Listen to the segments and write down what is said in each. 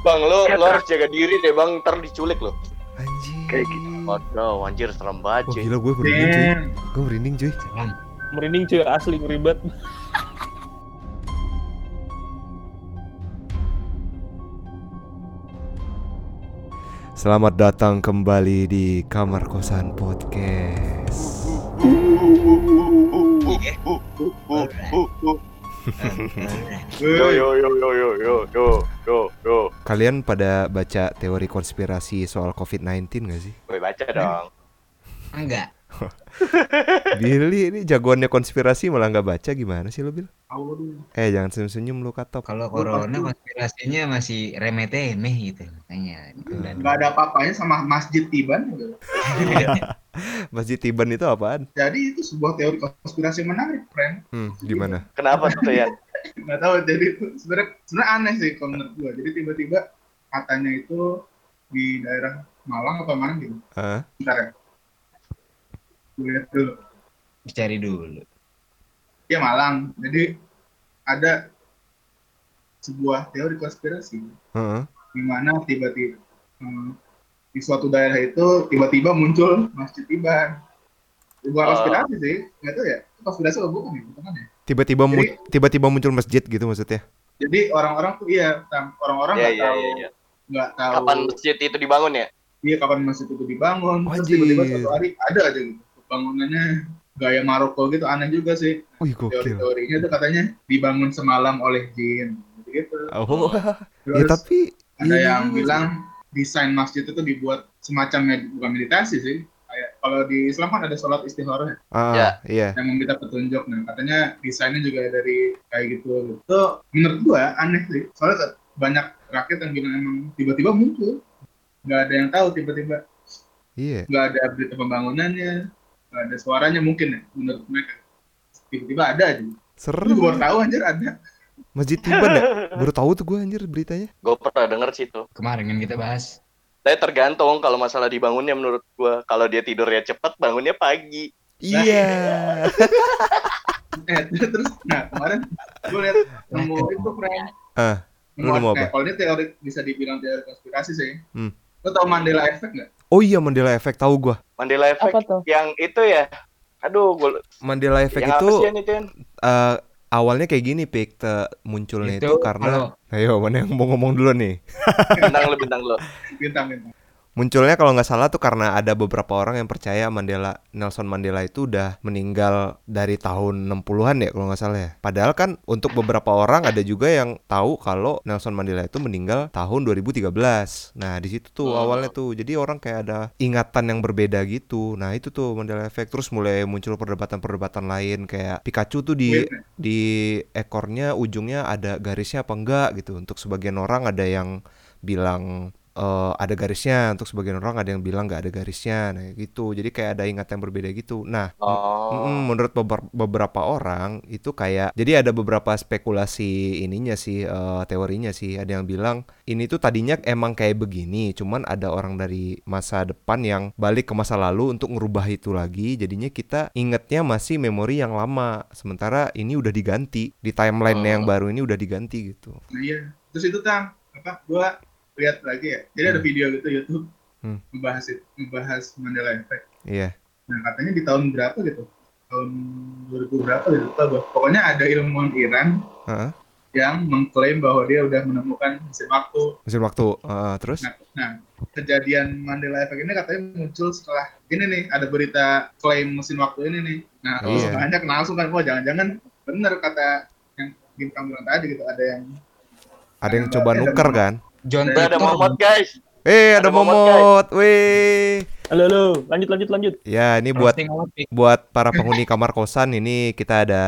Bang, lo, lo harus jaga diri deh bang, ntar diculik lo. Anjing. Kayak gitu. Waduh, anjir serem banget Wah gila gue merinding cuy. Gue merinding cuy. Merinding cuy asli ribet. Selamat datang kembali di Kamar Kosan Podcast. Yo yo yo yo yo yo yo yo yo. Kalian pada baca teori konspirasi soal COVID-19 gak sih? Gue baca dong. Enggak. Billy ini jagoannya konspirasi malah nggak baca gimana sih lo Bil? Aduh. Eh jangan senyum-senyum lu katop. Kalau corona konspirasinya masih remeh-temeh gitu makanya. Dan Nggak ada apa-apanya sama Masjid Tiban. gitu. Masjid Tiban itu apaan? Jadi itu sebuah teori konspirasi menarik, friend. Hmm, gimana? Kenapa tuh ya? Nggak tahu, jadi sebenarnya sebenarnya aneh sih kalau menurut gua. Jadi tiba-tiba katanya itu di daerah Malang apa mana gitu. Ah, Bentar ya. Gue lihat dulu. Cari dulu. Ya Malang. Jadi ada sebuah teori konspirasi heeh. di mana tiba-tiba hmm, di suatu daerah itu tiba-tiba muncul Masjid Tiban. Bukan Oh. konspirasi sih, nggak tahu ya. Itu konspirasi atau bukan ya? Bukan ya? Tiba-tiba mu- tiba-tiba muncul masjid gitu maksudnya? Jadi orang-orang tuh iya, orang-orang Iya nggak iya tahu, iya. iya. nggak tahu Kapan masjid itu dibangun ya? iya kapan masjid itu dibangun. Terus Wajib. tiba-tiba suatu hari ada aja gitu. Bangunannya gaya Maroko gitu, aneh juga sih. Wih gokil. Teori-teorinya itu katanya dibangun semalam oleh jin. Gitu. Oh, ya Terus tapi ada iya yang sih. bilang desain masjid itu dibuat semacam med- bukan meditasi sih. Kayak kalau di Islam kan ada sholat istikharah ya, Ah, Ya. iya. yang meminta petunjuk. Nah, katanya desainnya juga dari kayak gitu. Itu menurut gua aneh sih. Soalnya banyak rakyat yang bilang emang tiba-tiba muncul. Nggak ada yang tahu tiba-tiba. Iya. Nggak ada berita pembangunannya. Nggak ada suaranya mungkin ya menurut mereka. Tiba-tiba ada aja. Seru. Gue baru tahu anjir ada. Masjid Tiban ya? Baru tahu tuh gue anjir beritanya. Gue pernah denger sih itu. Kemarin kan kita bahas. Tapi tergantung kalau masalah dibangunnya menurut gua. Kalau dia tidurnya cepet, bangunnya pagi. Iya. Eh, terus nah kemarin gue lihat nemu itu friend. Ah, lu apa? Kalau ini teori bisa dibilang teori konspirasi sih. Hmm. Lo tau Mandela Effect nggak? Oh iya Mandela Effect tahu gua. Mandela Effect Apa tuh? yang itu ya. Aduh, gua Mandela Effect yang itu apa sih itu? Eh, awalnya kayak gini pik munculnya itu, Itu karena ayo mana yang mau ngomong dulu nih. Bintang lo, bintang lo. Bintang bintang. Munculnya kalau nggak salah tuh karena ada beberapa orang yang percaya Mandela Nelson Mandela itu udah meninggal dari tahun 60-an ya kalau nggak salah ya. Padahal kan untuk beberapa orang ada juga yang tahu kalau Nelson Mandela itu meninggal tahun 2013. Nah, di situ tuh Hmm. awalnya tuh. Jadi orang kayak ada ingatan yang berbeda gitu. Nah, itu tuh Mandela Effect terus mulai muncul perdebatan-perdebatan lain kayak Pikachu tuh di ya? di ekornya ujungnya ada garisnya apa enggak gitu. Untuk sebagian orang ada yang bilang eh, ada garisnya, untuk sebagian orang ada yang bilang nggak ada garisnya, nah gitu. Jadi kayak ada ingatan yang berbeda gitu. Nah, Oh. mm, menurut beber- beberapa orang itu kayak jadi ada beberapa spekulasi ininya sih eh, teorinya sih. Ada yang bilang ini tuh tadinya emang kayak begini, cuman ada orang dari masa depan yang balik ke masa lalu untuk ngerubah itu lagi. Jadinya kita ingetnya masih memori yang lama, sementara ini udah diganti di timeline yang Oh. baru ini udah diganti gitu. Nah iya. Terus itu tang apa? Gue lihat lagi ya. Jadi ada Hmm. video gitu YouTube Hmm. membahas itu, membahas Mandela Effect. Iya. Nah katanya di tahun berapa gitu? Tahun 2000 berapa gitu? Lupa. Pokoknya ada ilmuwan Iran Heeh. yang mengklaim bahwa dia udah menemukan mesin waktu. Mesin waktu. Heeh, terus? Nah, nah, kejadian Mandela Effect ini katanya muncul setelah ini nih ada berita klaim mesin waktu ini nih. Nah, terus Iya. banyak langsung kan, wah jangan-jangan bener kata yang bintang bilang tadi gitu ada yang Ada yang coba nuker kan? John Udah ada momot guys. Eh, ada, Ada momot. Weh. Halo, halo. Lanjut, lanjut, lanjut. Ya, ini buat buat para penghuni kamar kosan ini kita ada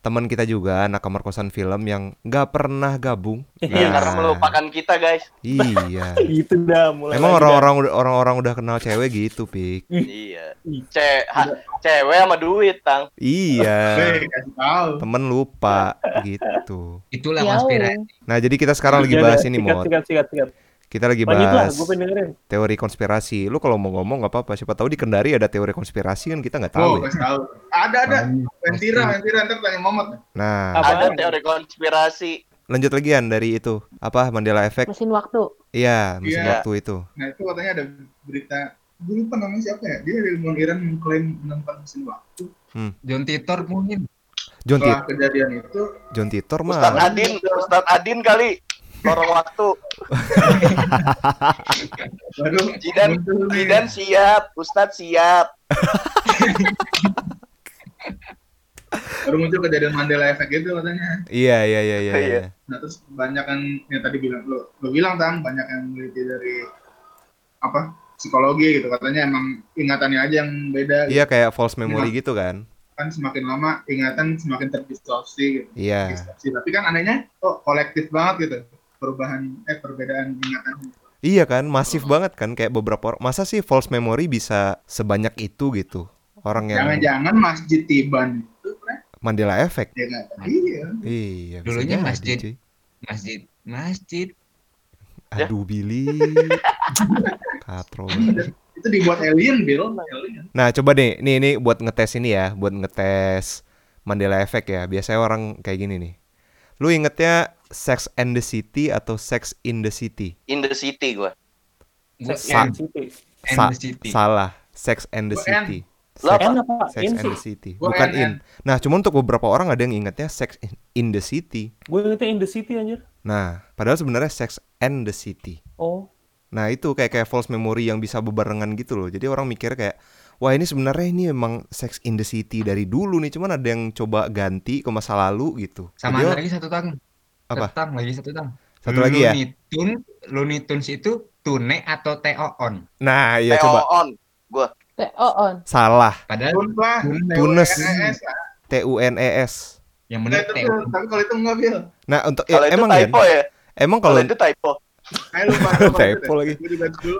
teman kita juga anak kamar kosan film yang nggak pernah gabung. Iya, karena melupakan kita guys. Iya. Gitu dah mulai. Emang orang-orang udah- orang-orang udah kenal cewek gitu, Pik. Iya. Ce ha- cewek sama duit, Tang. Iya. kasih tahu. Temen lupa gitu. Itulah konspirasi. Nah, jadi kita sekarang lagi bahas ini, sikat, Mot. Sikat, sikat, sikat. Kita lagi lah, bahas dengerin. teori konspirasi. Lu kalau mau ngomong nggak apa-apa. Siapa tahu di Kendari ada teori konspirasi kan kita nggak Oh, tahu ya. kasih tahu. Ada ada. Banyak. Ventira, Ventira ntar tanya Momot. Nah, Apa? Ada teori konspirasi lanjut lagi An dari itu apa Mandela Effect Mesin waktu. iya mesin Iya. waktu itu Nah itu katanya ada berita, gue lupa namanya siapa ya. Dia dari ilmuwan Iran mengklaim menemukan mesin waktu. John Titor mungkin. John, Tit Setelah kejadian itu, John Titor mah Adin, Ustadz Adin kali. Lorong waktu. Jidan. Jidan siap, Ustadz siap. baru muncul kejadian Mandela Effect itu katanya. iya iya iya iya, Iya. iya. Nah terus banyak kan yang tadi bilang lo, lo bilang tang banyak yang meneliti dari apa psikologi gitu katanya emang ingatannya aja yang beda. Iya kayak false memory gitu kan Kan semakin lama ingatan semakin terdistorsi gitu. iya Distorsi. Tapi kan anehnya kok kolektif banget gitu perubahan eh perbedaan ingatan. Iya kan, masif banget kan kayak beberapa orang. Masa sih false memory bisa sebanyak itu gitu? Orang yang Jangan-jangan masjid Tiban itu kan Mandela Effect. ya. Iya. Iya, Dulunya masjid. cuy. Masjid, masjid. Ya. Aduh, Billy. Katro. Itu dibuat alien, Bill. Alien. Nah, coba deh, nih ini buat ngetes ini ya, buat ngetes Mandela Effect ya. Biasanya orang kayak gini nih. Lu ingetnya Sex and the City atau Sex in the City? In the city gua. Gua Sa- N, N Sa- the City. Salah, Sex and the Gua. City. Sex, N apa? Sex In and the City, Gua bukan N, in. Nah, cuma untuk beberapa orang ada yang ingetnya Sex in- in the City. Gue ingetnya in the city anjir. Nah, padahal sebenarnya Sex and the City. Oh. Nah, itu kayak kayak false memory yang bisa bebarengan gitu loh. Jadi orang mikir kayak wah ini sebenarnya ini emang Sex in the City dari dulu nih, cuman ada yang coba ganti ke masa lalu gitu. Sama Jadi lagi satu tang. Apa? Satu tang lagi satu tang. Satu lagi ya? Looney Tunes, Looney Tunes itu tune atau TO-on. Nah, iya Teo coba on. TO on. salah. Padahal Tunes lah. T U N E S. yang Nah, benar itu TO. tuh, tapi kalau itu enggak, Bill. Nah, untuk Kalau eh, itu emang ya, typo ya. emang Kalau itu typo. Ayo lupa. lupa, Typo lupa. lagi. Gua.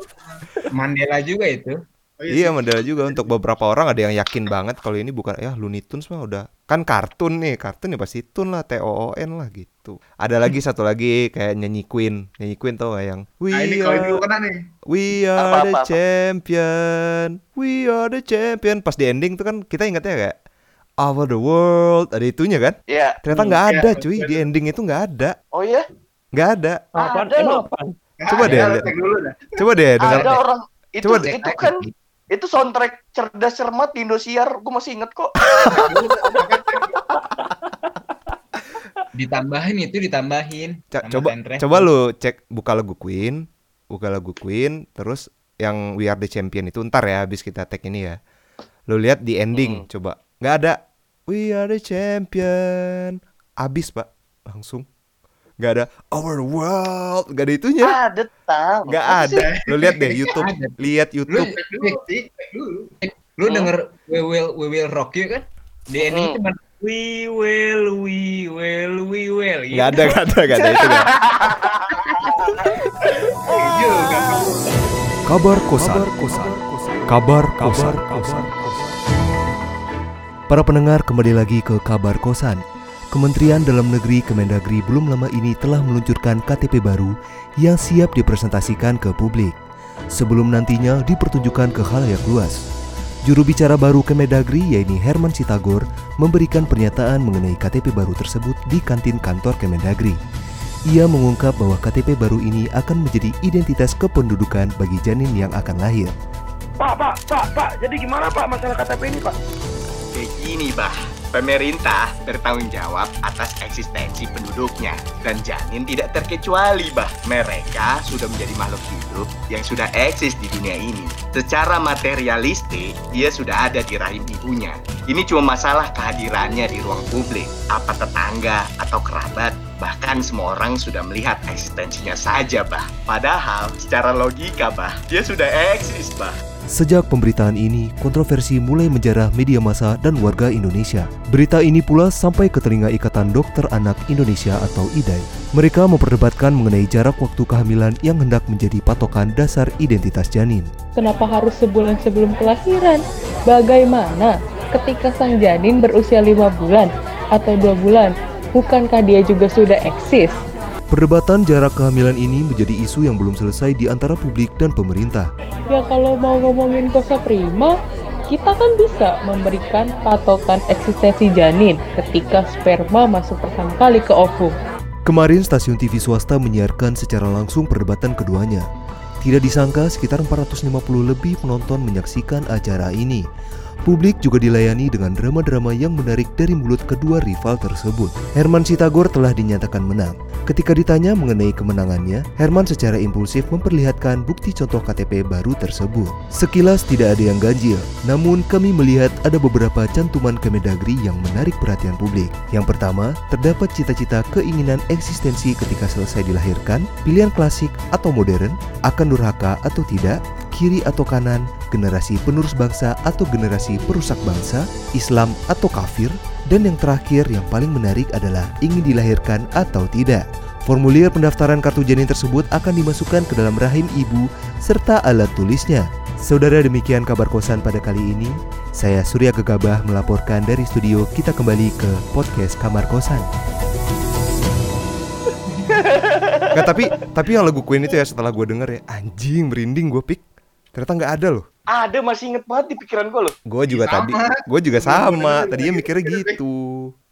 Mandela juga itu. Oh, Iya Mandela juga untuk beberapa orang ada yang yakin banget kalau ini bukan ya Looney Tunes mah udah kan kartun nih kartun ya pasti tun lah T O O N lah gitu. Ada lagi satu lagi kayak nyanyi Queen nyanyi Queen tau gak yang We Nah, ini are dulu kena nih. We are Apa, the apa, apa? champion We are the champion Pas di ending tuh kan kita ingatnya kayak Over the world Ada itunya kan Iya. Ternyata Hmm, nggak iya, ada cuy Di betul. ending itu nggak ada Oh iya, nggak ada Apaan? Ada Emang loh. apaan? Coba deh, Ya. Coba deh dengar ada orang itu Coba deh. itu kan itu soundtrack cerdas cermat di Indosiar. Gue masih inget kok. Ditambahin itu ditambahin. Coba coba lu cek buka lagu Queen, buka lagu Queen, terus yang We Are the Champion itu ntar ya habis kita tag ini ya. Lu lihat di ending Hmm. coba. nggak ada We Are the Champion. Abis, Pak. Langsung. Nggak ada Our World, nggak ada itunya. Ada tahu. nggak ada. Lu lihat deh YouTube, lihat Lu, YouTube. Dulu, dulu. lu Hmm. denger We Will We Will Rock You kan? Di ending Hmm. cuma We will, we will, we will. gitu. nggak ada, nggak ada, nggak ada itu nggak. Juga. Kabar kosan. Kabar kosan. Para pendengar kembali lagi ke kabar kosan. Kementerian Dalam Negeri Kemendagri belum lama ini telah meluncurkan KTP baru yang siap dipresentasikan ke publik. Sebelum nantinya dipertunjukkan ke halayak luas. Juru bicara baru Kemendagri yaitu Herman Sitagor memberikan pernyataan mengenai KTP baru tersebut di kantin kantor Kemendagri. Ia mengungkap bahwa KTP baru ini akan menjadi identitas kependudukan bagi janin yang akan lahir. Pak, Pak, Pak, Pak, jadi gimana Pak masalah KTP ini Pak? Begini, Bah. Pemerintah bertanggung jawab atas eksistensi penduduknya dan janin tidak terkecuali, Bah. Mereka sudah menjadi makhluk hidup yang sudah eksis di dunia ini. Secara materialistik, dia sudah ada di rahim ibunya. Ini cuma masalah kehadirannya di ruang publik. Apa tetangga atau kerabat, bahkan semua orang sudah melihat eksistensinya saja, Bah. Padahal secara logika, Bah, dia sudah eksis, Bah. Sejak pemberitaan ini, kontroversi mulai menjarah media massa dan warga Indonesia. Berita ini pula sampai ke telinga Ikatan Dokter Anak Indonesia atau IDAI. Mereka memperdebatkan mengenai jarak waktu kehamilan yang hendak menjadi patokan dasar identitas janin. Kenapa harus sebulan sebelum kelahiran? Bagaimana ketika sang janin berusia lima bulan atau dua bulan? Bukankah dia juga sudah eksis? Perdebatan jarak kehamilan ini menjadi isu yang belum selesai di antara publik dan pemerintah. Ya kalau mau ngomongin kosa prima, kita kan bisa memberikan patokan eksistensi janin ketika sperma masuk pertama kali ke ovum. Kemarin stasiun TV swasta menyiarkan secara langsung perdebatan keduanya. Tidak disangka sekitar 450 lebih penonton menyaksikan acara ini. Publik juga dilayani dengan drama-drama yang menarik dari mulut kedua rival tersebut. Herman Sitagor telah dinyatakan menang. Ketika ditanya mengenai kemenangannya, Herman secara impulsif memperlihatkan bukti contoh KTP baru tersebut. Sekilas tidak ada yang ganjil, namun kami melihat ada beberapa cantuman Kemendagri yang menarik perhatian publik. Yang pertama, terdapat cita-cita keinginan eksistensi ketika selesai dilahirkan, pilihan klasik atau modern, akan durhaka atau tidak, kiri atau kanan, generasi penerus bangsa atau generasi perusak bangsa, Islam atau kafir, dan yang terakhir yang paling menarik adalah ingin dilahirkan atau tidak. Formulir pendaftaran kartu janin tersebut akan dimasukkan ke dalam rahim ibu serta alat tulisnya. Saudara demikian kabar kosan pada kali ini. Saya Surya Gegabah melaporkan dari studio kita kembali ke podcast Kamar Kosan. Nggak, tapi tapi yang lagu Queen itu ya setelah gue denger ya anjing merinding gue pik ternyata nggak ada loh. Ada masih inget banget di pikiran gue loh. gue juga Sama. tadi gue juga Sama, tadinya mikirnya gitu.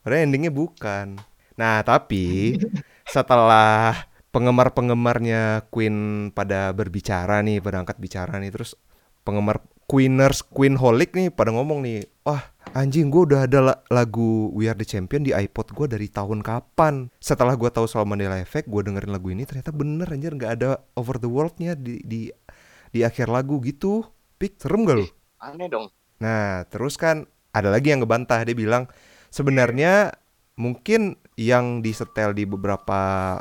Padahal endingnya bukan. Nah tapi setelah penggemar-penggemarnya Queen pada berbicara nih pada angkat bicara nih terus penggemar Queeners Queenholic nih pada ngomong nih wah anjing gue udah ada la- lagu We Are The Champion di iPod gue dari tahun kapan? Setelah gue tahu soal Mandela Effect gue dengerin lagu ini ternyata bener anjir nggak ada Over the World-nya di di di akhir lagu gitu pik serem gak lu Aneh dong. Nah, terus kan ada lagi yang ngebantah dia bilang sebenarnya mungkin yang disetel di beberapa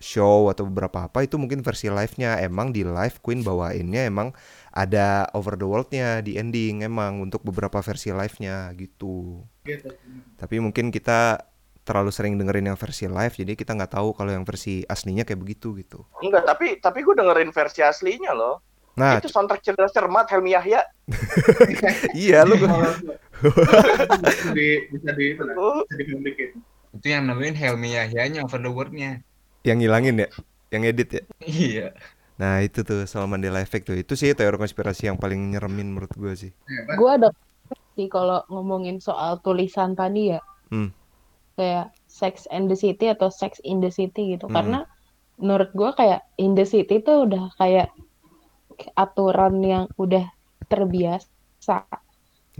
show atau beberapa apa itu mungkin versi live-nya emang di live Queen bawainnya emang ada over the world-nya di ending emang untuk beberapa versi live-nya gitu. Gitu. Tapi mungkin kita terlalu sering dengerin yang versi live jadi kita nggak tahu kalau yang versi aslinya kayak begitu gitu. Enggak, tapi tapi gue dengerin versi aslinya loh. Nah, itu soundtrack cerdas cermat Helmi Yahya. iya lu bisa di bisa di apa, Oh, bisa Itu yang nemuin Helmi Yahyanya over the word-nya. yang ngilangin ya, yang edit ya. Iya. Nah itu tuh soal Mandela Effect tuh Itu sih teori konspirasi yang paling nyeremin menurut gue sih Hebat. Gue ada sih kalau ngomongin soal tulisan tadi ya. Hmm. Kayak Sex and the City atau Sex in the City gitu. Hmm. Karena menurut gue kayak in the city tuh udah kayak aturan yang udah terbiasa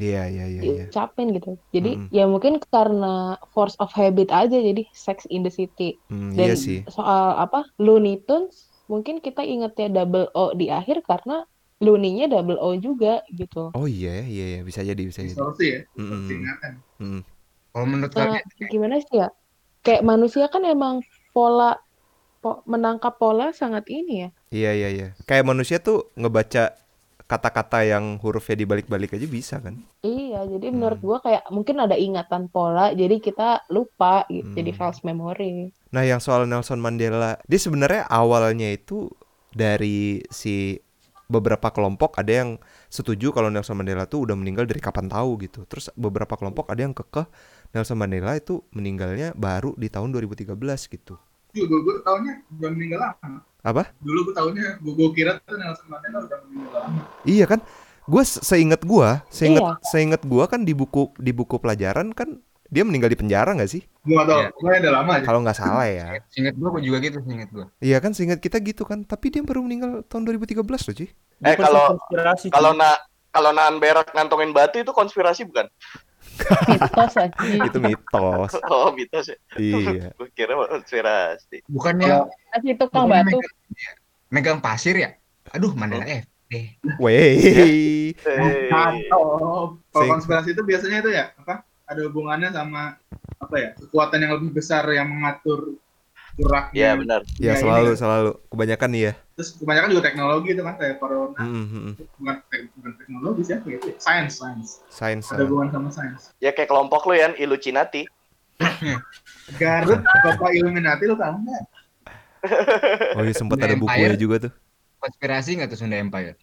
Iya iya iya iya diucapin gitu. Jadi Mm-mm. ya mungkin karena force of habit aja jadi Sex in the City. Hmm, Dan Iya sih soal apa Looney Tunes mungkin kita ingetnya double O di akhir karena Looney-nya double O juga gitu. Oh iya ya iya iya bisa jadi bisa jadi Distorsi ya. Distorsi ingatan. Mm-mm. Kalau menurut Nah, kalian gimana sih ya? Kayak manusia kan emang pola po- menangkap pola sangat ini ya. Iya iya iya Kayak manusia tuh ngebaca kata-kata yang hurufnya dibalik-balik aja bisa kan Iya, jadi menurut Hmm. gua kayak mungkin ada ingatan pola, jadi kita lupa gitu, jadi Hmm. false memory. Nah yang soal Nelson Mandela Dia sebenarnya awalnya itu Dari si beberapa kelompok ada yang setuju kalau Nelson Mandela tuh udah meninggal dari kapan tahu gitu. Terus beberapa kelompok ada yang kekeh Nelson Mandela itu meninggalnya baru di tahun 2013 gitu. Dulu gue tahunya udah meninggal lama. Apa? Dulu gue tahunya gue gue kira tuh Nelson Mandela udah meninggal lama. Iya kan? Gue seinget gua, seinget Iya. seinget gua kan di buku di buku pelajaran kan dia meninggal di penjara nggak sih? Gue gak tau. Iya. Gue udah lama aja. Kalau nggak salah ya. Ingat gua gua juga gitu, ingat gua. Iya kan seinget kita gitu kan. Tapi dia baru meninggal tahun 2013 loh, Ci. Eh, kalau-. Kalau na kalau nahan berak ngantongin batu itu konspirasi bukan? Mitos aja. Itu mitos. Oh, mitos ya. iya. Gue kira konspirasi. Bukannya Kasih tukang bukannya batu. megang, megang pasir ya? Aduh, Mandela F. Eh, Wey. Eh, Mantap. Kalau konspirasi itu biasanya itu ya apa? Ada hubungannya sama apa ya? Kekuatan yang lebih besar yang mengatur geraknya. Iya benar. Ya Ya, ini selalu kan. selalu. Kebanyakan nih ya. Terus kebanyakan juga teknologi itu kan kayak corona. Mm, mm, mm. Bukan, tek- bukan teknologi sih apa gitu. Sains, sains. Sains. Ada hubungan sama sains. Ya kayak kelompok lu ya, Illuminati. Garut, Bapak Illuminati lu tahu nggak? Oh iya sempat ada bukunya juga tuh. konspirasi nggak tuh Sunda Empire?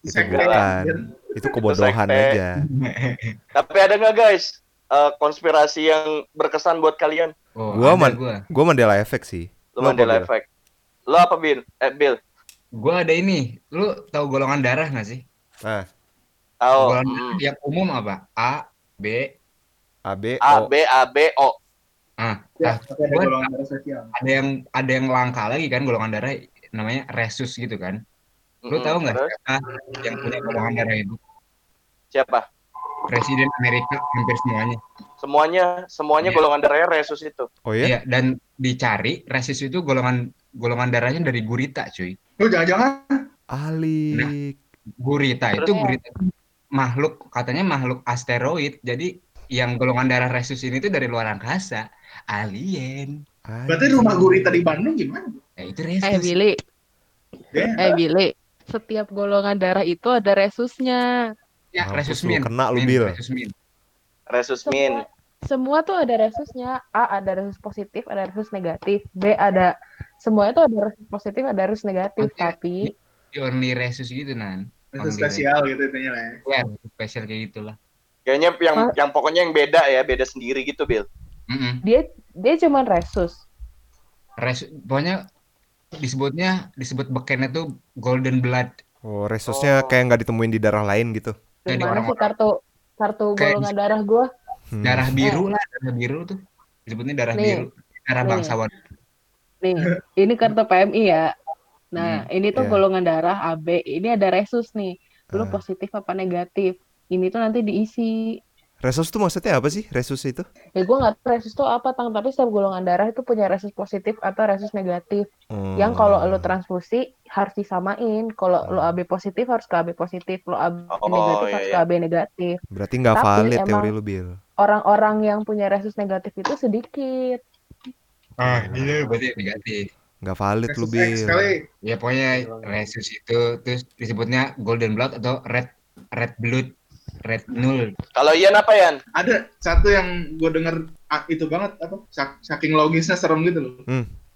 Itu bukan. Itu kebodohan aja. Tapi ada nggak guys eh, konspirasi yang berkesan buat kalian? Oh, Gua man- gua. Gua Mandela Effect sih. Lu Lu apa, Mandela Bil? Effect. Lo apa Bill? Eh Bill. Gua ada ini. Lu tahu golongan darah nggak sih? Nah, Oh, golongan mm. darah yang umum apa? A, B, A B A O. B A B O. Ah, Ya, ah, tapi ada gua- golongan darah spesial. ada yang ada yang langka lagi kan golongan darah namanya resus gitu kan. Lu Mm-mm. tahu nggak siapa yang punya golongan darah itu? Siapa? Presiden Amerika hampir semuanya. Semuanya semuanya Iya. golongan darahnya resus itu. Oh ya? Iya, dan dicari resus itu golongan golongan darahnya dari gurita, cuy. Lu jangan-jangan Alik. Gurita itu gurita itu makhluk katanya makhluk asteroid. Jadi yang golongan darah resus ini tuh dari luar angkasa, alien. berarti rumah gurita di Bandung gimana? Ya itu Eh resus. Billy, Ya, eh Billy, setiap golongan darah itu ada resusnya. Ya, Mampus resus lu, min. kena lu, Min, Bil. Resus min. Resus min. Semua, semua tuh ada resusnya. A ada resus positif, ada resus negatif. B ada semuanya tuh ada resus positif, ada resus negatif. Oke. Tapi The only resus gitu nan. itu Only spesial gitu intinya lah ya. resus. Ya, resus spesial kayak gitulah. Kayaknya yang Hah? yang pokoknya yang beda ya, beda sendiri gitu, Bill. Mm-mm. dia dia cuman resus. Resus, pokoknya disebutnya disebut bekennya tuh golden blood. Oh, resusnya Oh. kayak nggak ditemuin di darah lain gitu. Sih orang-orang. kartu kartu Kayak golongan darah gua? Hmm. Darah biru lah, darah biru tuh. Disebutnya darah Nih. biru. Darah Nih. bangsawan. Nih, ini kartu PMI ya. Nah, ini tuh Iya. golongan darah AB. Ini ada resus nih. Lu Ah. positif apa negatif? Ini tuh nanti diisi. Resus tuh maksudnya apa sih? Resus itu? Ya gue nggak tahu resus tuh apa, Tang. Tapi setiap golongan darah itu punya resus positif atau resus negatif. Hmm. Yang kalau lu transfusi harus disamain. Kalau lu Oh. AB positif harus ke AB positif. Lu AB Oh, negatif iya, harus iya. ke AB negatif. Berarti nggak Tapi valid teori lu, Bil. Orang-orang yang punya resus negatif itu sedikit. Ah, iya berarti negatif. Nggak valid lu, Resus X Bil. Ya pokoknya resus itu terus disebutnya golden blood atau red red blood, red null. Kalau Ian apa, Ian? Ada satu yang gue denger ah, itu banget apa sak- saking logisnya serem gitu loh.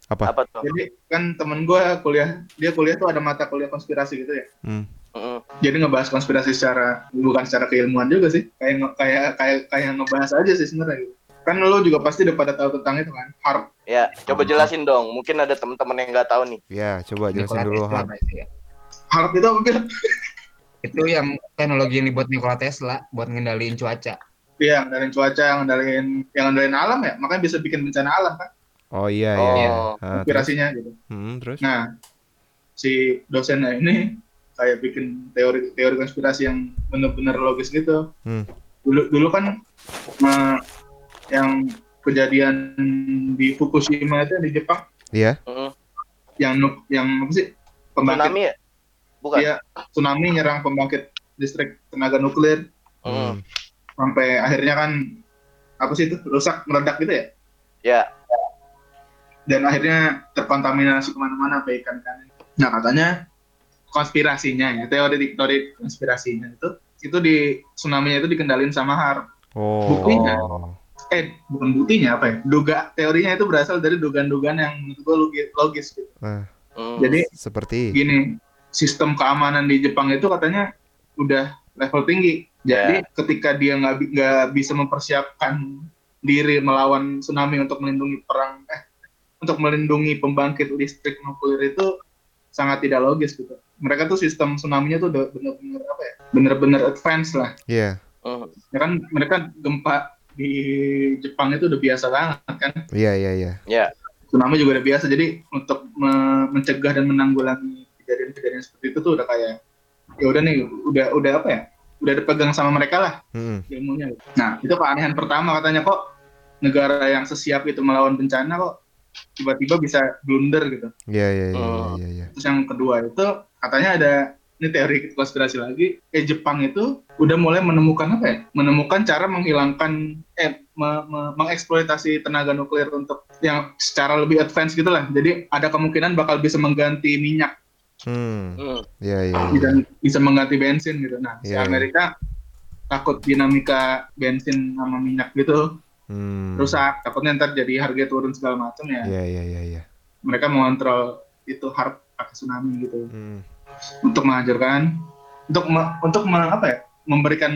Apa? Apa tuh? Jadi kan temen gue kuliah, dia kuliah tuh ada mata kuliah konspirasi gitu ya. Hmm. Jadi ngebahas konspirasi secara bukan secara keilmuan juga sih, kayak nge- kayak kayak kayak ngebahas aja sih sebenarnya. Gitu. Kan lo juga pasti udah pada tahu tentang itu kan, harp. Ya, coba jelasin dong. Mungkin ada teman-teman yang nggak tahu nih. Ya, coba jelasin Nikola dulu, itu ya? Harp itu apa? Itu yang teknologi yang dibuat Nikola Tesla buat ngendaliin cuaca. Iya, ngendalin cuaca, yang ngendalin yang ngendalin alam ya, makanya bisa bikin bencana alam kan, Oh iya, iya, iya. Oh, Ah, terus? konspirasinya gitu. Hmm, terus? Nah, si dosennya ini kayak bikin teori teori konspirasi yang benar-benar logis gitu. Hmm. Dulu dulu kan eh, yang kejadian di Fukushima itu di Jepang Iya. Mm-mm. yang nuk yang apa sih pembangkit Tsunami ya? Bukan. Iya, tsunami nyerang pembangkit listrik tenaga nuklir Mm. Hmm. sampai akhirnya kan apa sih itu rusak meledak gitu ya Ya. dan akhirnya terkontaminasi ke mana-mana sampai ikan-ikan. Nah katanya konspirasinya ya teori teori konspirasinya itu itu di tsunami itu dikendalin sama HARP. Oh. Buktinya. Eh bukan buktinya apa ya? Duga teorinya itu berasal dari dugaan-dugaan yang menurut gue logis, logis gitu. Nah, Mm. Jadi seperti gini sistem keamanan di Jepang itu katanya udah level tinggi. Jadi ketika dia nggak nggak bisa mempersiapkan diri melawan tsunami untuk melindungi perang eh untuk melindungi pembangkit listrik nuklir itu sangat tidak logis gitu. Mereka tuh sistem tsunami-nya tuh udah bener-bener apa ya? Bener-bener advance lah. Iya, Mm. Ya kan mereka gempa di Jepang itu udah biasa banget kan. iya, iya, iya. Ya. Tsunami juga udah biasa. Jadi untuk me- mencegah dan menanggulangi kejadian-kejadian seperti itu tuh udah kayak ya udah nih udah udah apa ya? Udah dipegang sama mereka lah Hmm. ilmunya. Nah, itu keanehan pertama katanya kok negara yang sesiap itu melawan bencana kok tiba-tiba bisa blunder gitu. Iya, iya, iya, Oh. iya, iya. Terus yang kedua itu katanya ada ini teori konspirasi lagi, eh Jepang itu udah mulai menemukan apa ya? Menemukan cara menghilangkan eh me- me- mengeksploitasi tenaga nuklir untuk yang secara lebih advance gitu lah. Jadi ada kemungkinan bakal bisa mengganti minyak Hmm. Mm. Iya, iya, iya. bisa bisa mengganti bensin gitu. Nah, si Iya, iya. Amerika takut dinamika bensin sama minyak gitu Hmm. rusak, takutnya ntar jadi harga turun segala macam ya. Iya, iya, iya, iya. Mereka mengontrol itu harap pakai tsunami gitu Hmm. untuk menghancurkan, untuk me- untuk me- apa ya, memberikan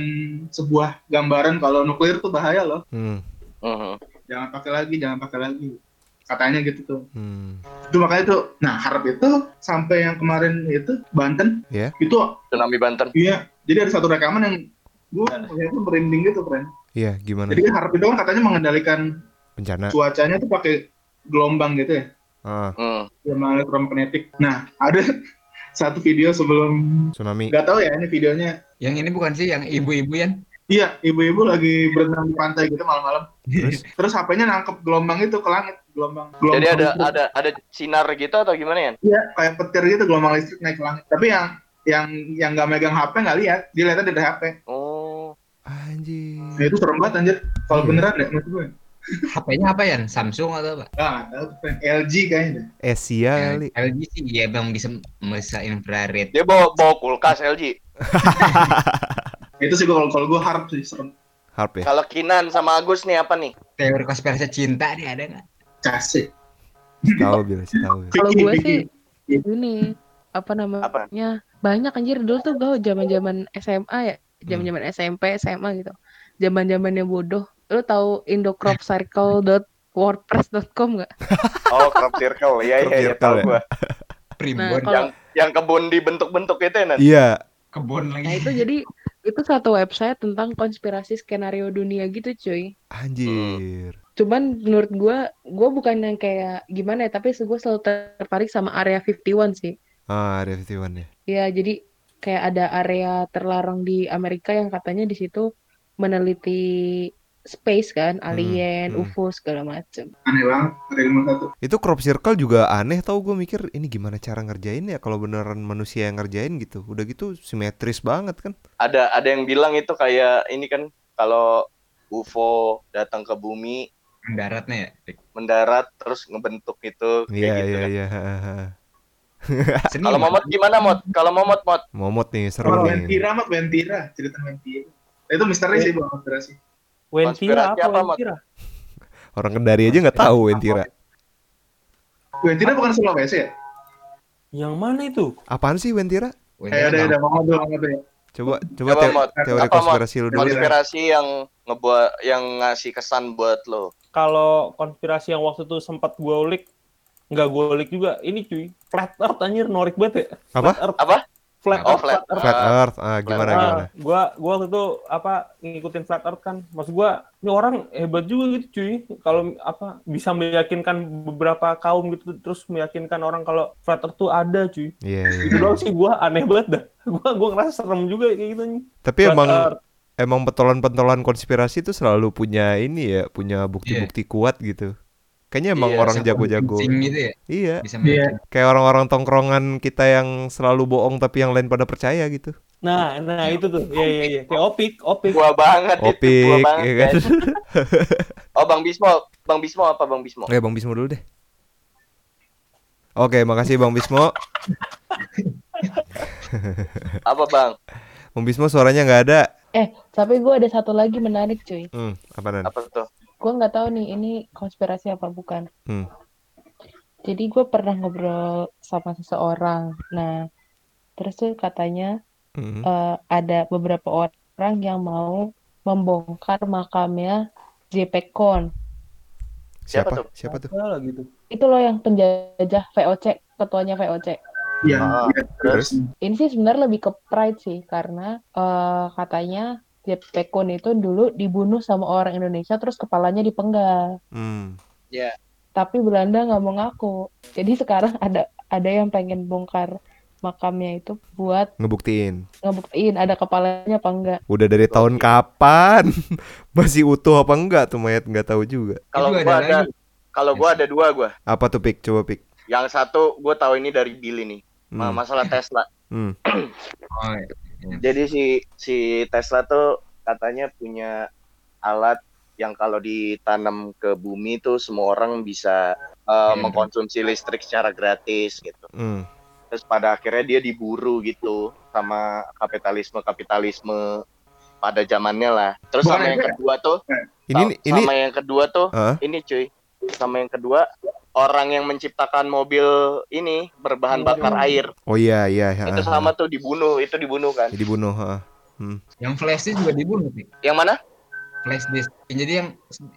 sebuah gambaran kalau nuklir tuh bahaya loh. Hmm. Mhm. Jangan pakai lagi, jangan pakai lagi. Katanya gitu tuh. Hmm. Itu makanya tuh, nah harap itu sampai yang kemarin itu Banten, Iya. itu Tsunami Banten. iya. Jadi ada satu rekaman yang gue itu merinding gitu, friend. Iya, gimana? Jadi harap itu kan katanya mengendalikan Bencana. cuacanya tuh pakai gelombang gitu ya Ah, Hmm. gelombang elektromagnetik nah ada satu video sebelum tsunami. nggak tahu ya ini videonya Yang ini bukan sih yang ibu-ibu yang iya ibu-ibu lagi berenang di pantai gitu malam-malam Terus terus HP-nya nangkep gelombang itu ke langit gelombang gelombang Jadi ada listrik. ada ada sinar gitu atau gimana ya? iya kayak petir gitu gelombang listrik naik ke langit tapi yang yang yang nggak megang HP nggak lihat dia lihatnya dari HP Oh. anjing. nah, itu serem banget anjir kalau Iya. beneran deh menurut gue HP-nya apa ya? Samsung atau apa? ah. LG kayaknya deh. Asia kali. LG sih ya bang bisa bisa infrared. Dia bawa bawa kulkas LG. itu sih kalau kalau gue harap sih serem Harp ya. Kalau Kinan sama Agus nih apa nih? Teori konspirasi cinta nih ada nggak? Casih Tahu sih tahu. Kalau gue sih ini apa namanya banyak anjir dulu tuh gue zaman zaman SMA ya zaman zaman SMP SMA gitu zaman zamannya bodoh lu tahu indocropcircle.wordpress.com nggak Oh, crop circle. Iya iya Crop iya circle tahu ya? gua. Primbon Nah, kalau- Yang yang kebun dibentuk-bentuk itu ya, Nan? Iya. kebun lagi. nah itu jadi itu satu website tentang konspirasi skenario dunia gitu cuy Anjir. Cuman menurut gue gue bukan yang kayak gimana ya tapi gue selalu tertarik sama area 51 sih Ah, ada 51 ya. Ya, jadi kayak ada area terlarang di Amerika yang katanya di situ meneliti space kan, alien, hmm. UFO segala macem. aneh banget ada ilmu satu Itu crop circle juga aneh tau gue mikir ini gimana cara ngerjain ya kalau beneran manusia yang ngerjain gitu. Udah gitu simetris banget kan. Ada ada yang bilang itu kayak ini kan kalau UFO datang ke bumi Mendaratnya ya. mendarat terus ngebentuk itu kayak Iya gitu iya kan. iya. Seni, Kalau. Momot gimana Mot? Kalau Momot Mot? Momot nih seru kalau nih. Ventira mah Ventira cerita Ventira itu misteri sih bang konspirasi Wentira apa? Wentira? Orang Kendari aja nggak tahu Wentira. Ventira bukan Sulawesi ya Yang mana itu? Apaan sih Wentira? Eh Bang. udah mau ngobrol ngobrol ya Coba coba Coba, teori Apa, konspirasi lu dulu. Konspirasi yang ngebuat yang ngasih kesan buat lo. Kalau konspirasi yang waktu itu sempat gue ulik, nggak gue ulik juga. Ini cuy, flat earth anjir, norik banget ya. Apa? Flat earth. Apa? Flat Oh, earth, flat. earth. Flat Earth. Ah, gimana Flat gimana? gua gua waktu itu apa ngikutin flat earth kan. Maksud gua ini orang hebat juga gitu cuy. Kalau apa bisa meyakinkan beberapa kaum gitu terus meyakinkan orang kalau flat earth tuh ada cuy. Iya iya. Itu doang sih gua aneh banget dah. Gua gua ngerasa serem juga kayak gitu nih. Tapi Flat emang earth. emang pentolan-pentolan konspirasi itu selalu punya ini ya, punya bukti-bukti kuat gitu. Kayaknya emang Iya, orang jago-jago. gitu ya. Iya, Bisa Iya. meyakinkan. kayak orang-orang tongkrongan kita yang selalu bohong tapi yang lain pada percaya gitu. Nah, nah itu tuh. Iya iya iya. Kayak opik, opik. Gua banget itu, gua Opik, banget. ya kan? guys. Oh, Bang Bismo. Bang Bismo apa Bang Bismo? Oke, Bang Bismo dulu deh. Oke, makasih Bang Bismo. Apa, Bang? Bang Bismo suaranya nggak ada. Eh, tapi gue ada satu lagi menarik cuy. Hmm, apa nan? Apa tuh? Gue nggak tahu nih ini konspirasi apa bukan. Hmm. Jadi gue pernah ngobrol sama seseorang. Nah, terus tuh katanya Hmm. eh, ada beberapa orang yang mau membongkar makamnya JP Kon. Siapa Siapa? tuh? Siapa tuh? Gitu. Itu loh yang penjajah VOC, ketuanya VOC. iya Ah, iya. Terus? Ini sih sebenarnya lebih ke pride sih, karena eh, katanya JP Kon itu dulu dibunuh sama orang Indonesia, terus kepalanya dipenggal. Hmm. Tapi Belanda nggak mau ngaku. Jadi sekarang ada ada yang pengen bongkar makamnya itu buat Ngebuktiin. ngebuktiin ada kepalanya apa enggak. Udah dari tahun kapan? Masih utuh apa enggak tuh mayat nggak tahu juga. Kalau gua ada ada kalau gua ada dua gua. Apa tuh pik? Coba pik. Yang satu gua tahu ini dari Billy nih. Hmm. Masalah Tesla. Hmm. Oh, iya. Jadi si si Tesla tuh katanya punya alat yang kalau ditanam ke bumi tuh semua orang bisa uh, Iya. mengkonsumsi listrik secara gratis gitu. Hmm. Terus pada akhirnya dia diburu gitu sama kapitalisme kapitalisme pada zamannya lah. Terus Bukan sama yang ya? kedua tuh, Ini sama ini yang kedua tuh, Hah? ini cuy, sama yang kedua orang yang menciptakan mobil ini berbahan bakar air Oh iya iya. itu sama tuh dibunuh, itu dibunuh kan? Dibunuh. ha. Yang flash disk juga dibunuh nih. Yang mana? Flash disk. Jadi yang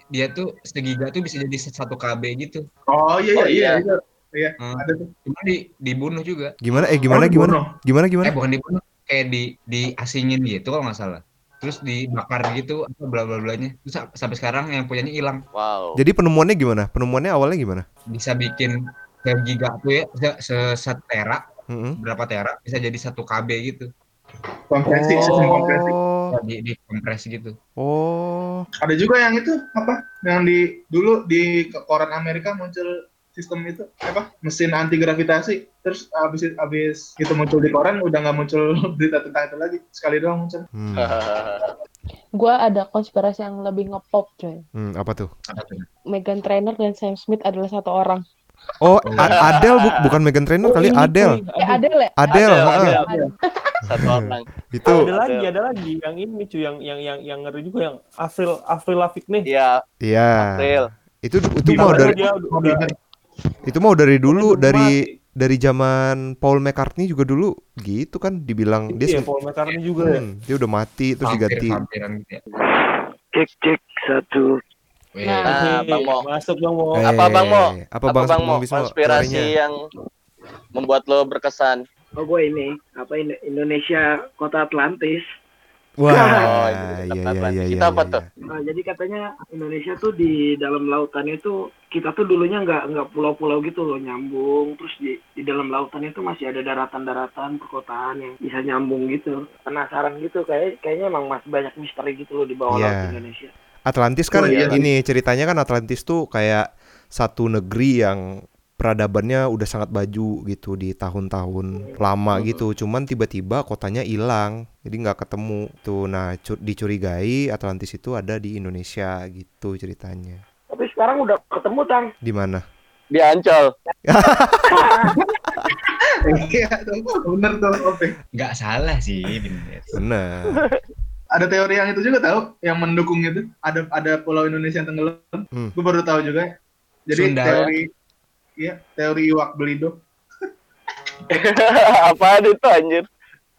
dia tuh segiga tuh bisa jadi satu KB gitu. oh iya Oh, iya iya iya. iya Hmm. ada tuh Cuma di, dibunuh juga. Gimana? Eh gimana Oh, gimana? Gimana gimana? Eh bukan dibunuh, kayak di diasingin gitu kalau nggak salah. Terus dibakar gitu apa bla bla blanya terus sa- sampai sekarang yang punyanya hilang Wow. Jadi penemuannya gimana? Penemuannya awalnya gimana? bisa bikin se giga tuh ya se, se satu tera Mm-mm. berapa tera bisa jadi satu kb gitu Kompresi, sistem kompresi. Oh, di, di kompres gitu oh, Ada juga yang itu apa? Yang di dulu di ke- koran Amerika muncul sistem itu apa? Mesin anti gravitasi. Terus abis abis itu muncul di koran udah nggak muncul berita tentang itu lagi. Sekali doang muncul. hmm. Gua ada konspirasi yang lebih ngepop, coy. Hmm, apa tuh? Megan Trainor dan Sam Smith adalah satu orang. Oh, Adele bu, bukan Megan Trainor kali ini, Adele. cuy. Eh, Adele ya? Adele, Adele, heeh. Adele. Adele. Satu orang. Itu ada lagi, ada lagi yang ini cuy, yang yang yang yang ngeri juga yang Avril Avril Lavigne. Iya, iya. April. Itu itu Di mau dari dia udah itu mau dari dulu dari dari zaman Paul McCartney juga dulu gitu kan dibilang dia Iya, Paul McCartney juga ya. hmm, dia udah mati terus Vampir, diganti. gitu ya Cek cek satu. Nah. Nah, Oke, Bang Mo. Masuk Bang Mo. Eh, Apa Bang Mo? Apa Bang, Bang mau Bismo konspirasi yang membuat lo berkesan? Oh gue ini apa Indo- Indonesia kota Atlantis. Wah, Oh, iya itu iya tempat iya Itu iya. apa iya. tuh? Nah, jadi katanya Indonesia tuh di dalam lautannya tuh kita tuh dulunya nggak nggak pulau-pulau gitu loh nyambung terus di di dalam lautan itu masih ada daratan-daratan perkotaan yang bisa nyambung gitu penasaran gitu kayak kayaknya emang masih banyak misteri gitu loh di bawah Iya. laut Indonesia Atlantis kan Oh, iya. ini ceritanya kan Atlantis tuh kayak satu negeri yang peradabannya udah sangat baju gitu di tahun-tahun lama gitu. Cuman tiba-tiba kotanya hilang, jadi nggak ketemu tuh. Nah, cu- dicurigai Atlantis itu ada di Indonesia gitu ceritanya. tapi sekarang udah ketemu tang Di mana? Di Ancol. Iya bener tuh. Oke. nggak salah sih bener Benar. Ada teori yang itu juga tahu, yang mendukung itu. Ada ada pulau Indonesia yang tenggelam. Hmm. Gue baru tahu juga. Jadi Sunda, ya? teori, iya teori iwak belido. Apa itu anjir?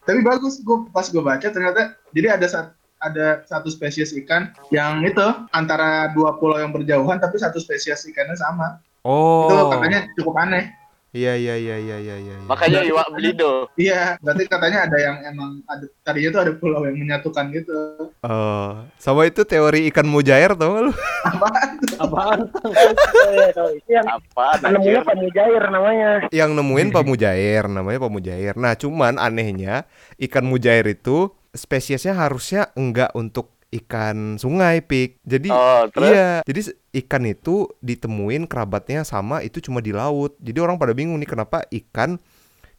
Tapi bagus, gue pas gue baca ternyata jadi ada sat- ada satu spesies ikan yang itu antara dua pulau yang berjauhan tapi satu spesies ikannya sama. Itu Oh. katanya cukup aneh. Iya iya iya iya iya iya. iya. Makanya iwak belido. Iya, berarti katanya ada yang emang ada tadinya tuh ada pulau yang menyatukan gitu. Oh, sama itu teori ikan mujair tau gak lu? Apaan? iya, tahu. itu yang Apa nemunya? Pak Mujair namanya Yang nemuin Pak Mujair, namanya Pak Mujair. Nah, cuman anehnya ikan mujair itu spesiesnya harusnya enggak untuk ikan sungai, Pik. Jadi Oh, terus? iya, jadi ikan itu ditemuin kerabatnya sama itu cuma di laut. Jadi orang pada bingung nih kenapa ikan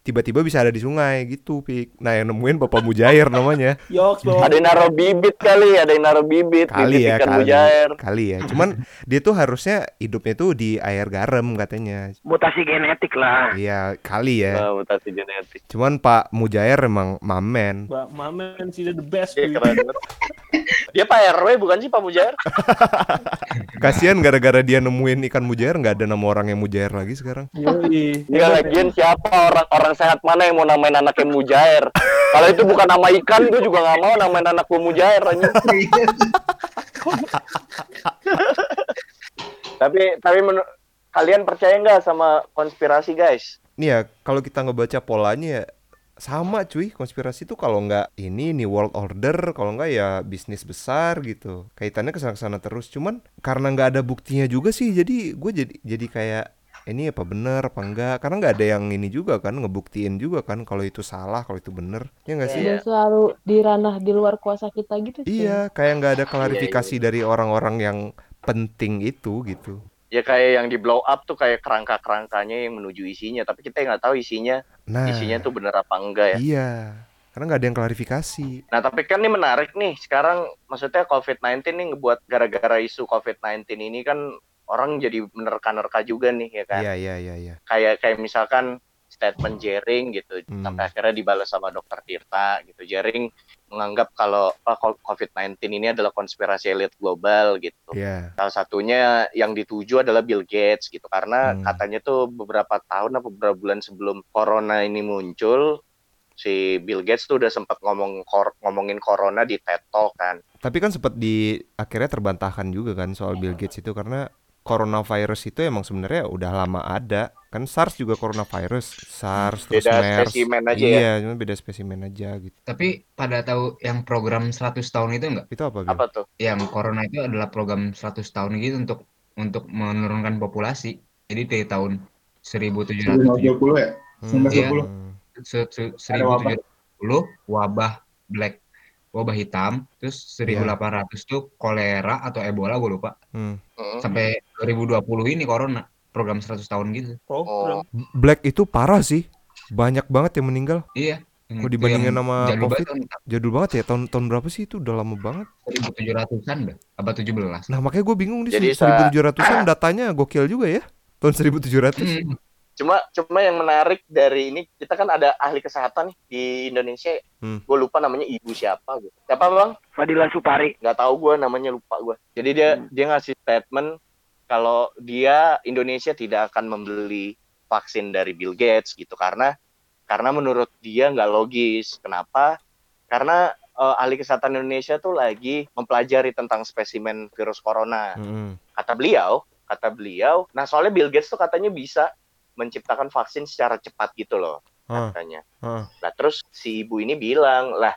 tiba-tiba bisa ada di sungai gitu, Pik. Nah, yang nemuin Bapak Mujair namanya. Yoks. Ada yang naruh bibit kali, ada yang naruh bibit, Kali bibit ya, ikan kali. mujair. Kali ya. Cuman dia tuh harusnya hidupnya tuh di air garam katanya. mutasi genetik lah Iya, kali ya. Oh, mutasi genetik. Cuman Pak Mujair emang mamen. Mbak Mamen sih the best. Iya, cuy. keren. Dia Pak RW bukan sih Pak Mujair? Kasihan gara-gara dia nemuin ikan mujair nggak ada nama orang yang mujair lagi sekarang. Yoi. Dia lagian siapa orang orang sehat mana yang mau namain anaknya Mujair? Kalau itu bukan nama ikan, gue juga nggak mau namain anak gue Mujair. Tapi tapi menur- kalian percaya nggak sama konspirasi guys? Nih ya, kalau kita ngebaca polanya ya sama cuy, konspirasi tuh kalau nggak ini nih world order, kalau nggak ya bisnis besar gitu. Kaitannya ke sana terus. Cuman karena nggak ada buktinya juga sih, jadi gue jadi jadi kayak ini apa bener apa enggak karena nggak ada yang ini juga kan ngebuktiin juga kan kalau itu salah kalau itu bener ya nggak sih Dan selalu di ranah di luar kuasa kita gitu. cuy. iya kayak nggak ada klarifikasi dari orang-orang yang penting itu gitu Ya kayak yang di blow up tuh kayak kerangka-kerangkanya yang menuju isinya, tapi kita nggak tahu isinya nah isinya tuh bener apa enggak ya. iya karena nggak ada yang klarifikasi Nah, tapi kan ini menarik nih. Sekarang maksudnya COVID-19 nih ngebuat gara-gara isu COVID-19 ini kan orang jadi menerka-nerka juga nih ya kan. iya iya iya iya Kayak kayak misalkan statement Jering gitu Hmm. sampai akhirnya dibalas sama Dokter Tirta gitu. Jering menganggap kalau ah, COVID-19 ini adalah konspirasi elit global gitu. iya Salah satunya yang dituju adalah Bill Gates gitu karena Hmm. katanya tuh beberapa tahun atau beberapa bulan sebelum corona ini muncul si Bill Gates tuh udah sempat ngomong kor- ngomongin corona di TED Talk kan. Tapi kan sempat di akhirnya terbantahkan juga kan soal Bill Gates itu karena coronavirus itu emang sebenarnya udah lama ada. Kan SARS juga coronavirus, SARS terus Beda MERS. spesimen aja ya. Iya, cuma beda spesimen aja gitu. Tapi pada tahu yang program 100 tahun itu enggak? Itu apa, Bil? Apa tuh? Yang corona itu adalah program 100 tahun gitu untuk untuk menurunkan populasi. Jadi dari tahun 1770 1920 ya? Hmm. 1920. Hmm. se- Ada wabah. 1770 wabah black wabah hitam terus 1800 tuh kolera atau ebola gue lupa Hmm. Mm. sampai 2020 ini corona program 100 tahun gitu Program. Black itu parah sih. Banyak banget yang meninggal. iya Kok dibandingin sama jadul COVID? banget Jadul banget ya. Tahun tahun berapa sih itu? Udah lama banget. 1700-an dah abad 17 Nah, makanya gue bingung di sa- 1700-an datanya gokil juga ya. Tahun 1700. Hmm, Cuma cuma yang menarik dari ini kita kan ada ahli kesehatan nih di Indonesia. Hmm. Gue lupa namanya ibu siapa gitu. Siapa bang? Fadila Supari. Nggak tahu gue namanya lupa gue. Jadi dia dia ngasih statement kalau dia Indonesia tidak akan membeli vaksin dari Bill Gates gitu karena karena menurut dia nggak logis. Kenapa? Karena eh, ahli kesehatan Indonesia tuh lagi mempelajari tentang spesimen virus corona. Hmm. kata beliau, kata beliau, nah soalnya Bill Gates tuh katanya bisa menciptakan vaksin secara cepat gitu loh, katanya. ah. Nah terus si ibu ini bilang, lah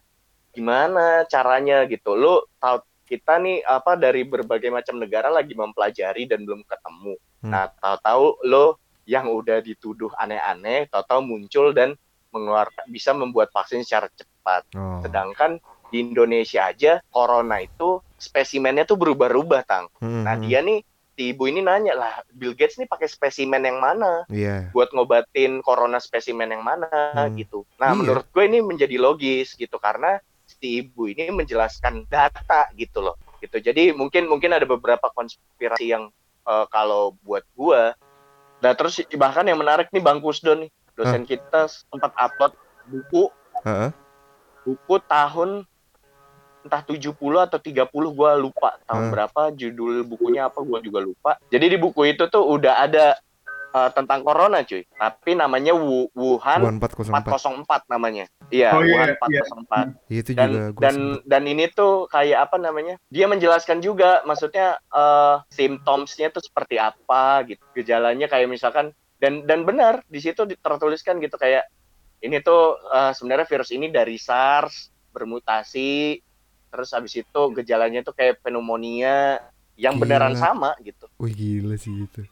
gimana caranya gitu, lu tahu kita nih apa dari berbagai macam negara lagi mempelajari dan belum ketemu. Hmm. Nah tahu-tahu lo yang udah dituduh aneh-aneh, tahu-tahu muncul dan mengeluarkan bisa membuat vaksin secara cepat. Oh. Sedangkan di Indonesia aja corona itu spesimennya tuh berubah-ubah tang. Hmm, Nah hmm. dia nih si ibu ini nanya lah Bill Gates nih pakai spesimen yang mana Iya. buat ngobatin corona spesimen yang mana Hmm. gitu. Nah Iya. menurut gue ini menjadi logis gitu karena si ibu ini menjelaskan data gitu loh gitu. Jadi mungkin mungkin ada beberapa konspirasi yang eh, kalau buat gue. Nah terus bahkan yang menarik nih Bang Kusdon nih dosen kita sempat upload buku Heeh. buku tahun entah 70 atau 30 gua lupa tahun Hmm. berapa judul bukunya apa gua juga lupa. Jadi di buku itu tuh udah ada uh, tentang corona cuy. Tapi namanya Wu- Wuhan Wuhan 404. 404 namanya. Iya, Oh, iya, Wuhan iya. 404. Iya, itu Dan juga gua dan dan ini tuh kayak apa namanya? Dia menjelaskan juga maksudnya eh symptomsnya tuh seperti apa gitu. Gejalanya kayak misalkan dan dan benar di situ tertuliskan gitu kayak ini tuh eh, sebenarnya virus ini dari SARS bermutasi terus habis itu gejalanya tuh kayak pneumonia yang beneran Gila. sama gitu. Wih gila sih itu.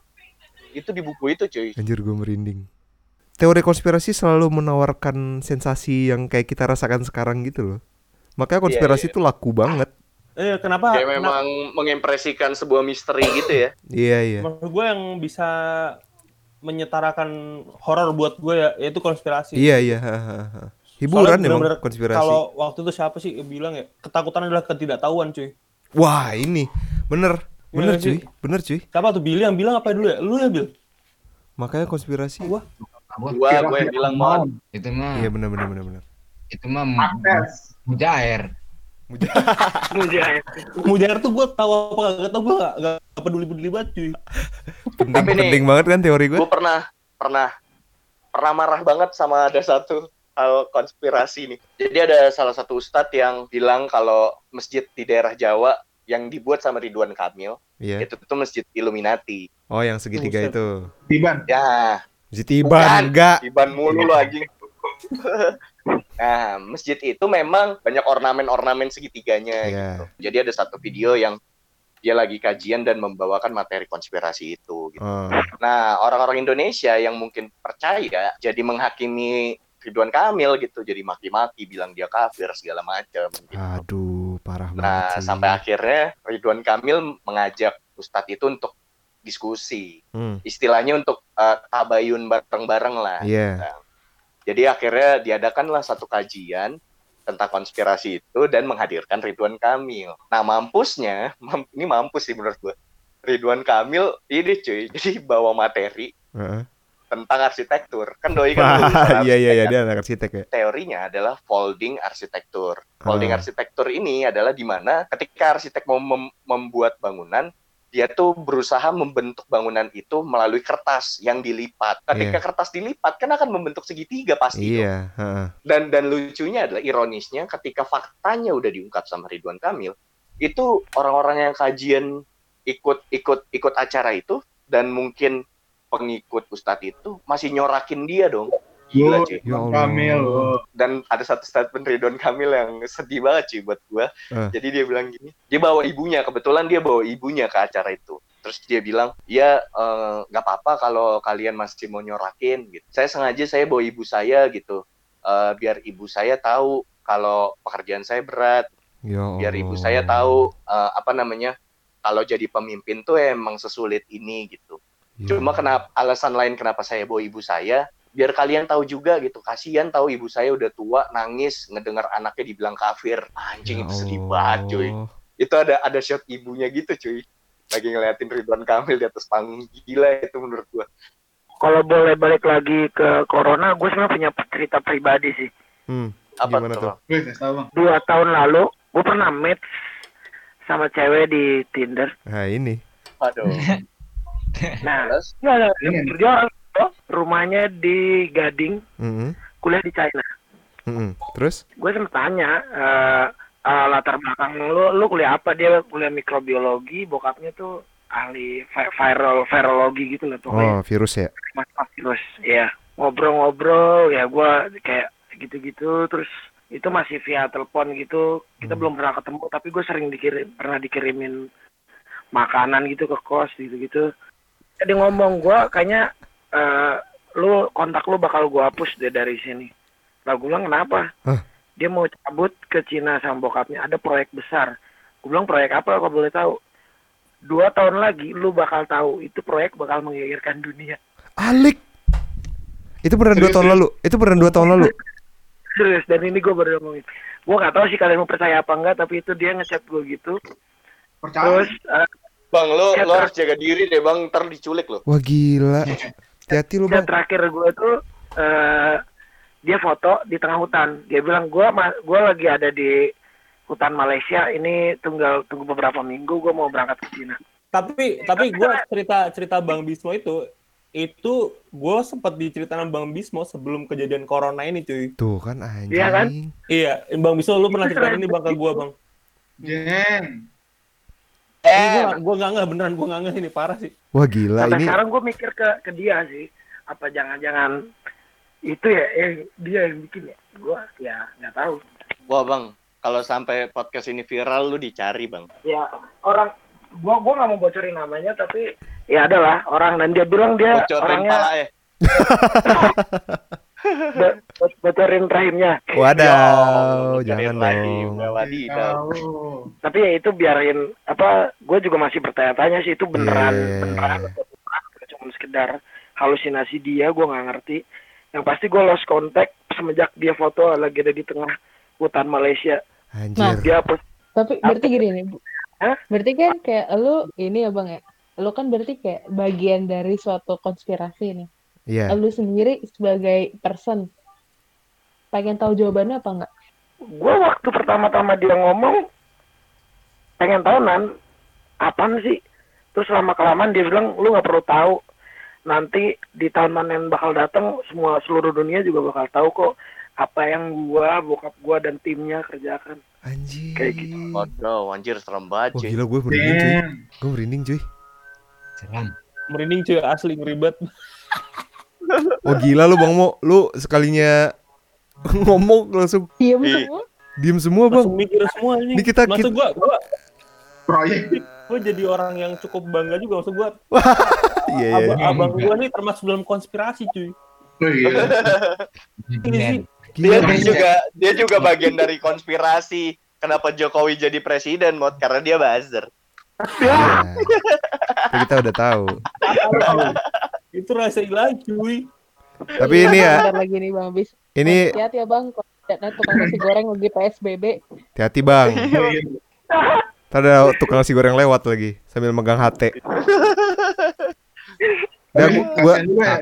Itu di buku itu cuy. Anjir gue merinding. Teori konspirasi selalu menawarkan sensasi yang kayak kita rasakan sekarang gitu loh. Makanya konspirasi iya. itu laku banget. Eh kenapa? Kayak kenapa- memang mengimpresikan sebuah misteri gitu ya. Iya iya. Maksud gue yang bisa menyetarakan horor buat gue ya yaitu konspirasi. Iya iya. ha, ha, ha. Hiburan Soalnya emang bener-bener konspirasi. Kalau waktu itu siapa sih bilang ya ketakutan adalah ketidaktahuan cuy. Wah ini bener bener Iya cuy sih. bener cuy. Siapa tuh Billy yang bilang apa dulu ya? Lu ya Bil? Makanya konspirasi. Gua. Apa? Gua gua yang bilang mohon. itu mah Iya bener bener bener bener. itu mah Akses. mujair Mujair. Mujair tuh gue tahu apa kagak tahu gue gak, gak peduli peduli banget cuy. Penting Tapi nih, penting banget kan teori gue. gue pernah pernah pernah marah banget sama ada satu hal konspirasi nih. Jadi ada salah satu ustadz yang bilang kalau masjid di daerah Jawa yang dibuat sama Ridwan Kamil Iya. itu tuh masjid Illuminati. Oh yang segitiga Buset. itu. Tiban. Ya, Zitiban Bukan. enggak. Iban mulu lo anjing. nah, masjid itu memang banyak ornamen-ornamen segitiganya. Iya. Jadi ada satu video yang dia lagi kajian dan membawakan materi konspirasi itu. Gitu. Oh. Nah, orang-orang Indonesia yang mungkin percaya jadi menghakimi Ridwan Kamil gitu, jadi maki-maki, bilang dia kafir segala macam. Gitu. Aduh parah banget Nah, sih. sampai akhirnya Ridwan Kamil mengajak Ustadz itu untuk diskusi, Hmm. istilahnya untuk eh, tabayun bareng-bareng lah. Iya. Jadi akhirnya diadakanlah satu kajian tentang konspirasi itu dan menghadirkan Ridwan Kamil. Nah, mampusnya, mam- ini mampus sih menurut gue. Ridwan Kamil ini cuy, jadi bawa materi Heeh. Tentang arsitektur. Kan doi kan Iya iya iya dia kan? anak arsitek ya. Teorinya adalah folding arsitektur. Folding Ah. arsitektur ini adalah di mana ketika arsitek mau mem- membuat bangunan, dia tuh berusaha membentuk bangunan itu melalui kertas yang dilipat. Ketika Iya. kertas dilipat kan akan membentuk segitiga pasti. Iya. heeh. dan dan lucunya adalah ironisnya ketika faktanya udah diungkap sama Ridwan Kamil itu orang-orang yang kajian ikut ikut ikut acara itu dan mungkin pengikut Ustadz itu masih nyorakin dia dong. Gila Oh, cuy. Ya Allah. Kamil. Dan ada satu statement Ridwan Kamil yang sedih banget cuy buat gua. Eh. Jadi dia bilang gini, dia bawa ibunya, kebetulan dia bawa ibunya ke acara itu. Terus dia bilang, ya eh, nggak apa-apa kalau kalian masih mau nyorakin gitu. Saya sengaja saya bawa ibu saya gitu, Eh, biar ibu saya tahu kalau pekerjaan saya berat, Ya biar ibu saya tahu eh, apa namanya kalau jadi pemimpin tuh emang sesulit ini gitu. Ya. Cuma kenapa alasan lain kenapa saya bawa ibu saya biar kalian tahu juga gitu. Kasihan tahu ibu saya udah tua nangis ngedengar anaknya dibilang kafir. Anjing Ya itu sedih banget cuy. Itu ada ada shot ibunya gitu cuy. Lagi ngeliatin Ridwan Kamil di atas panggung gila itu menurut gua. Kalau boleh balik lagi ke corona, gue sebenarnya punya cerita pribadi sih. Hmm, Apa Gimana tuh? Dua tahun lalu, gue pernah match sama cewek di Tinder. Nah ini. Aduh. Nah, Terus? Dia orang tuh, rumahnya di Gading, Mm-mm. kuliah di China. Mm-mm. Terus? Gue sempat tanya eh eh, latar belakang lu, lu kuliah apa? Dia kuliah mikrobiologi, bokapnya tuh ahli vi- viral virologi gitu lah pokoknya. Oh virus ya. mas mas terus ya ngobrol-ngobrol ya gua kayak gitu-gitu terus itu masih via telepon gitu kita Hmm. belum pernah ketemu tapi gue sering dikirim pernah dikirimin makanan gitu ke kos gitu-gitu jadi ngomong gua kayaknya eh, lu kontak lu bakal gua hapus deh dari sini. Lah gue bilang kenapa? Hah? dia mau cabut ke Cina sama bokapnya. Ada proyek besar. Gue bilang proyek apa? Kalau boleh tahu. Dua tahun lagi lu bakal tahu. Itu proyek bakal menggegerkan dunia. Alik. Itu beneran dua tahun lalu. Itu beneran dua tahun lalu. serius dan ini gue baru ngomongin. Gue nggak tahu sih kalian mau percaya apa enggak tapi itu dia ngechat gue gitu. Percaya. terus eh, Bang, lo, Ya, lo harus jaga diri deh, Bang. Ntar diculik lo. Wah gila. Hati-hati lu dan bang. terakhir gue tuh eh dia foto di tengah hutan dia bilang gue gue lagi ada di hutan Malaysia ini tunggal tunggu beberapa minggu gue mau berangkat ke Cina Tapi tapi gue cerita cerita Bang Bismo itu itu gue sempat diceritain Bang Bismo sebelum kejadian corona ini cuy. Tuh kan anjing. Iya kan? Iya, Bang Bismo lu pernah ceritain ini Bang ke gue Bang. Jeng. Eh, gua, gua nggak ngeh beneran gua nggak ngeh ini parah sih. Wah gila sampai ini. sekarang gue mikir ke ke dia sih apa jangan-jangan itu ya eh, dia yang bikin ya gue ya nggak tahu wah Bang, kalau sampai podcast ini viral, lu dicari Bang. ya orang gua gua nggak mau bocorin namanya tapi ya adalah orang dan dia bilang dia Bocorin orangnya pala eh. bo- bo- bocorin rahimnya Wadaw, Ya, jangan dong. tapi ya itu biarin apa gue juga masih bertanya-tanya sih itu beneran Iya. beneran atau bukan cuma sekedar halusinasi dia gua nggak ngerti yang pasti gue lost contact semenjak dia foto lagi ada di tengah hutan Malaysia Anjir. dia hapus Tapi berarti gini nih, Bu. Hah? Berarti kan kayak lu ini ya Bang ya. Lu kan berarti kayak bagian dari suatu konspirasi nih. Iya. Lu sendiri sebagai person pengen tahu jawabannya apa enggak? gue waktu pertama-tama dia ngomong pengen tahu nan apaan sih terus lama kelamaan dia bilang lu nggak perlu tahu nanti di tahun mana yang bakal datang semua seluruh dunia juga bakal tahu kok apa yang gua bokap gua dan timnya kerjakan Anjir. Kayak gitu. Waduh, anjir serem banget Wah cuy. gila gue merinding cuy. Gue merinding cuy. Seram. Merinding cuy asli ngeribet. Oh gila lu Bang Mo, lu sekalinya ngomong langsung Diam Ih. semua. diem semua Bang. Langsung mikir semua ini. Ini kita- maksud gua gua Proyek. gua jadi orang yang cukup bangga juga maksud gua Iya iya. abang, abang gua nih termasuk dalam konspirasi cuy. Oh iya. Ini sih Dia, juga dia juga bagian dari konspirasi. Kenapa Jokowi jadi presiden, Mod? Karena dia buzzer. Iya. Itu kita udah tahu. Itu rasa ilahi cuy. Tapi ini ya, Bentar lagi nih Bang Bis. ini Hati-hati ya Bang. Kalau tukang nasi goreng lagi PSBB. hati-hati Bang. Iya. Ntar ada tukang nasi goreng lewat lagi sambil megang HT. Ya, Tapi gua, ya,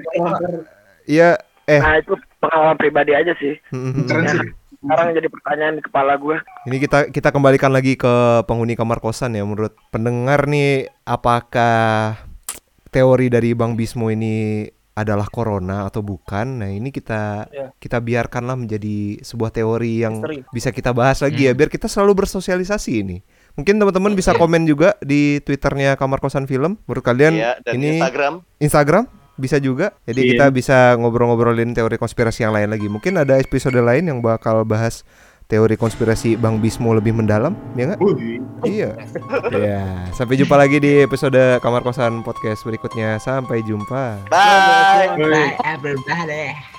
iya eh nah itu pengalaman pribadi aja sih mm, mm, keren mm. sih. sekarang jadi pertanyaan di kepala gua ini kita kita kembalikan lagi ke penghuni kamar kosan ya menurut pendengar nih apakah teori dari Bang Bismo ini adalah corona atau bukan? Nah, ini kita Ya. kita biarkanlah menjadi sebuah teori yang Misteri. bisa kita bahas lagi ya biar kita selalu bersosialisasi ini. Mungkin teman-teman bisa komen juga di twitternya Kamar Kosan Film. Menurut kalian Iya, dan ini Instagram. Instagram bisa juga. Jadi Iya. kita bisa ngobrol-ngobrolin teori konspirasi yang lain lagi. Mungkin ada episode lain yang bakal bahas teori konspirasi Bang Bismo lebih mendalam, ya nggak? Iya. Iya. Sampai jumpa lagi di episode Kamar Kosan podcast berikutnya. Sampai jumpa. Bye. Bye everybody.